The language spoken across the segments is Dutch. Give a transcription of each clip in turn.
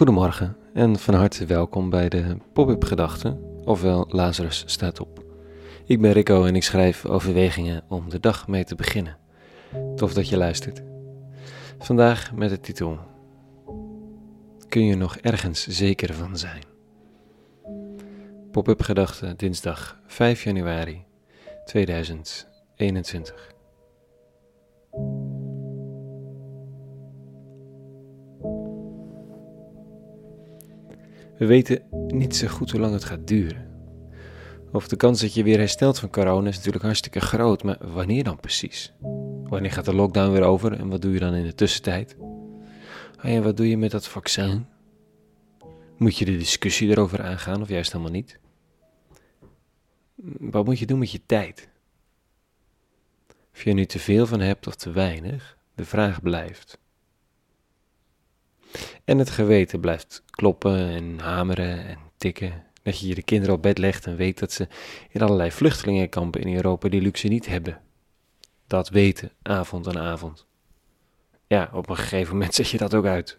Goedemorgen en van harte welkom bij de Pop-up Gedachten, ofwel Lazarus staat op. Ik ben Rico en ik schrijf overwegingen om de dag mee te beginnen. Tof dat je luistert. Vandaag met de titel Kun je nog ergens zeker van zijn? Pop-up Gedachten, dinsdag 5 januari 2021. We weten niet zo goed hoe lang het gaat duren. Of de kans dat je weer herstelt van corona is natuurlijk hartstikke groot, maar wanneer dan precies? Wanneer gaat de lockdown weer over en wat doe je dan in de tussentijd? Ah en wat doe je met dat vaccin? Moet je de discussie erover aangaan of juist helemaal niet? Wat moet je doen met je tijd? Of je er nu te veel van hebt of te weinig, de vraag blijft. En het geweten blijft kloppen en hameren en tikken. Dat je je kinderen op bed legt en weet dat ze in allerlei vluchtelingenkampen in Europa die luxe niet hebben. Dat weten, avond aan avond. Ja, op een gegeven moment zet je dat ook uit.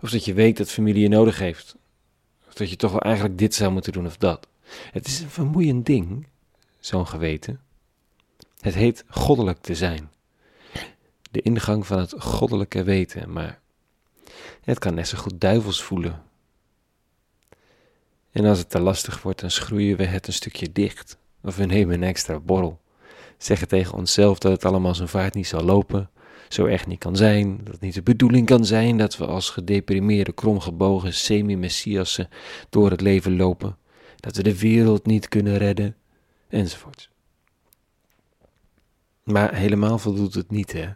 Of dat je weet dat familie je nodig heeft. Of dat je toch wel eigenlijk dit zou moeten doen of dat. Het is een vermoeiend ding, zo'n geweten. Het heet goddelijk te zijn. De ingang van het goddelijke weten, maar het kan net zo goed duivels voelen. En als het te lastig wordt, dan schroeien we het een stukje dicht. Of we nemen een extra borrel. Zeggen tegen onszelf dat het allemaal zijn vaart niet zal lopen. Zo echt niet kan zijn. Dat het niet de bedoeling kan zijn dat we als gedeprimeerde, kromgebogen semi-messiassen door het leven lopen. Dat we de wereld niet kunnen redden. Enzovoort. Maar helemaal voldoet het niet, hè?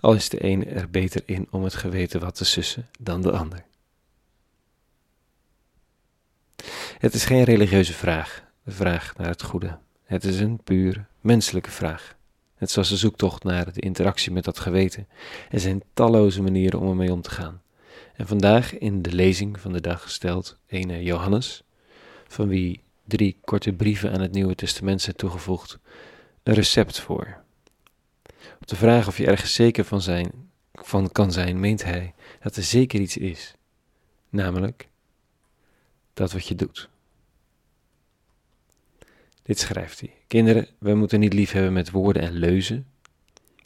Al is de een er beter in om het geweten wat te sussen dan de ander. Het is geen religieuze vraag, de vraag naar het goede. Het is een puur menselijke vraag. Net zoals de zoektocht naar de interactie met dat geweten. Er zijn talloze manieren om ermee om te gaan. En vandaag in de lezing van de dag stelt ene Johannes, van wie drie korte brieven aan het Nieuwe Testament zijn toegevoegd, een recept voor. Op de vraag of je ergens zeker van, zijn, van kan zijn, meent hij dat er zeker iets is. Namelijk dat wat je doet. Dit schrijft hij. Kinderen, we moeten niet lief hebben met woorden en leuzen,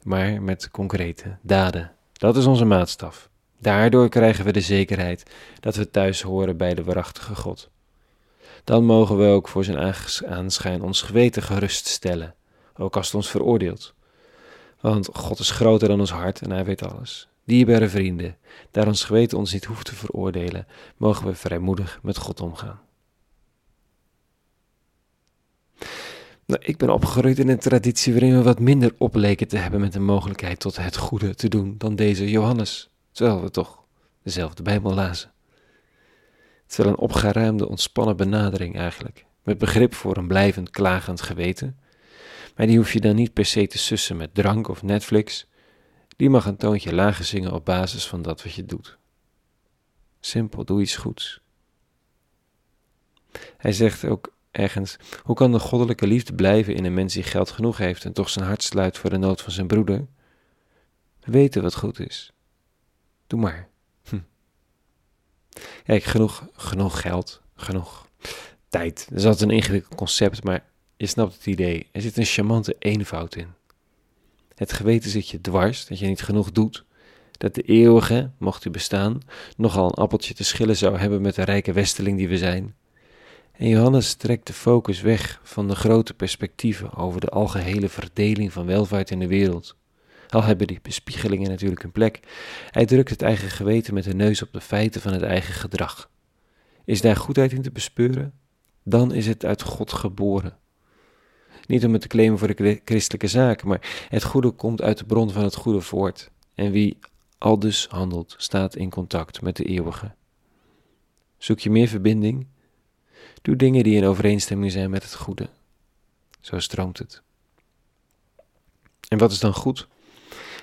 maar met concrete daden. Dat is onze maatstaf. Daardoor krijgen we de zekerheid dat we thuis horen bij de waarachtige God. Dan mogen we ook voor zijn aanschijn ons geweten geruststellen, ook als het ons veroordeelt. Want God is groter dan ons hart en hij weet alles. Dierbare vrienden, daar ons geweten ons niet hoeft te veroordelen, mogen we vrijmoedig met God omgaan. Nou, ik ben opgegroeid in een traditie waarin we wat minder opleken te hebben met de mogelijkheid tot het goede te doen dan deze Johannes, terwijl we toch dezelfde Bijbel lazen. Het is wel een opgeruimde, ontspannen benadering eigenlijk, met begrip voor een blijvend klagend geweten, maar die hoef je dan niet per se te sussen met drank of Netflix. Die mag een toontje lager zingen op basis van dat wat je doet. Simpel, doe iets goeds. Hij zegt ook ergens: Hoe kan de goddelijke liefde blijven in een mens die geld genoeg heeft en toch zijn hart sluit voor de nood van zijn broeder? We weten wat goed is. Doe maar. Hm. Kijk, genoeg, genoeg geld, genoeg tijd. Dat is altijd een ingewikkeld concept, maar je snapt het idee. Er zit een charmante eenvoud in. Het geweten zit je dwars dat je niet genoeg doet. Dat de eeuwige, mocht u bestaan, nogal een appeltje te schillen zou hebben met de rijke westeling die we zijn. En Johannes trekt de focus weg van de grote perspectieven over de algehele verdeling van welvaart in de wereld. Al hebben die bespiegelingen natuurlijk een plek. Hij drukt het eigen geweten met de neus op de feiten van het eigen gedrag. Is daar goedheid in te bespeuren? Dan is het uit God geboren. Niet om het te claimen voor de christelijke zaken, maar het goede komt uit de bron van het goede voort. En wie al dus handelt, staat in contact met de eeuwige. Zoek je meer verbinding? Doe dingen die in overeenstemming zijn met het goede. Zo stroomt het. En wat is dan goed?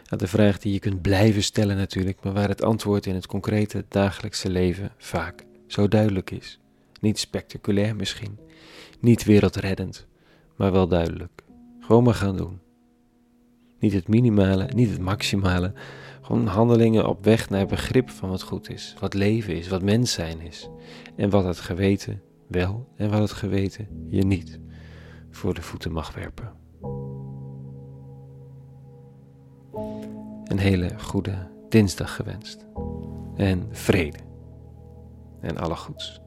de vraag die je kunt blijven stellen natuurlijk, maar waar het antwoord in het concrete dagelijkse leven vaak zo duidelijk is. Niet spectaculair misschien, niet wereldreddend, maar wel duidelijk. Gewoon maar gaan doen. Niet het minimale, niet het maximale. Gewoon handelingen op weg naar begrip van wat goed is, wat leven is, wat mens zijn is. En wat het geweten wel en wat het geweten je niet voor de voeten mag werpen. Een hele goede dinsdag gewenst. En vrede. En alle goeds.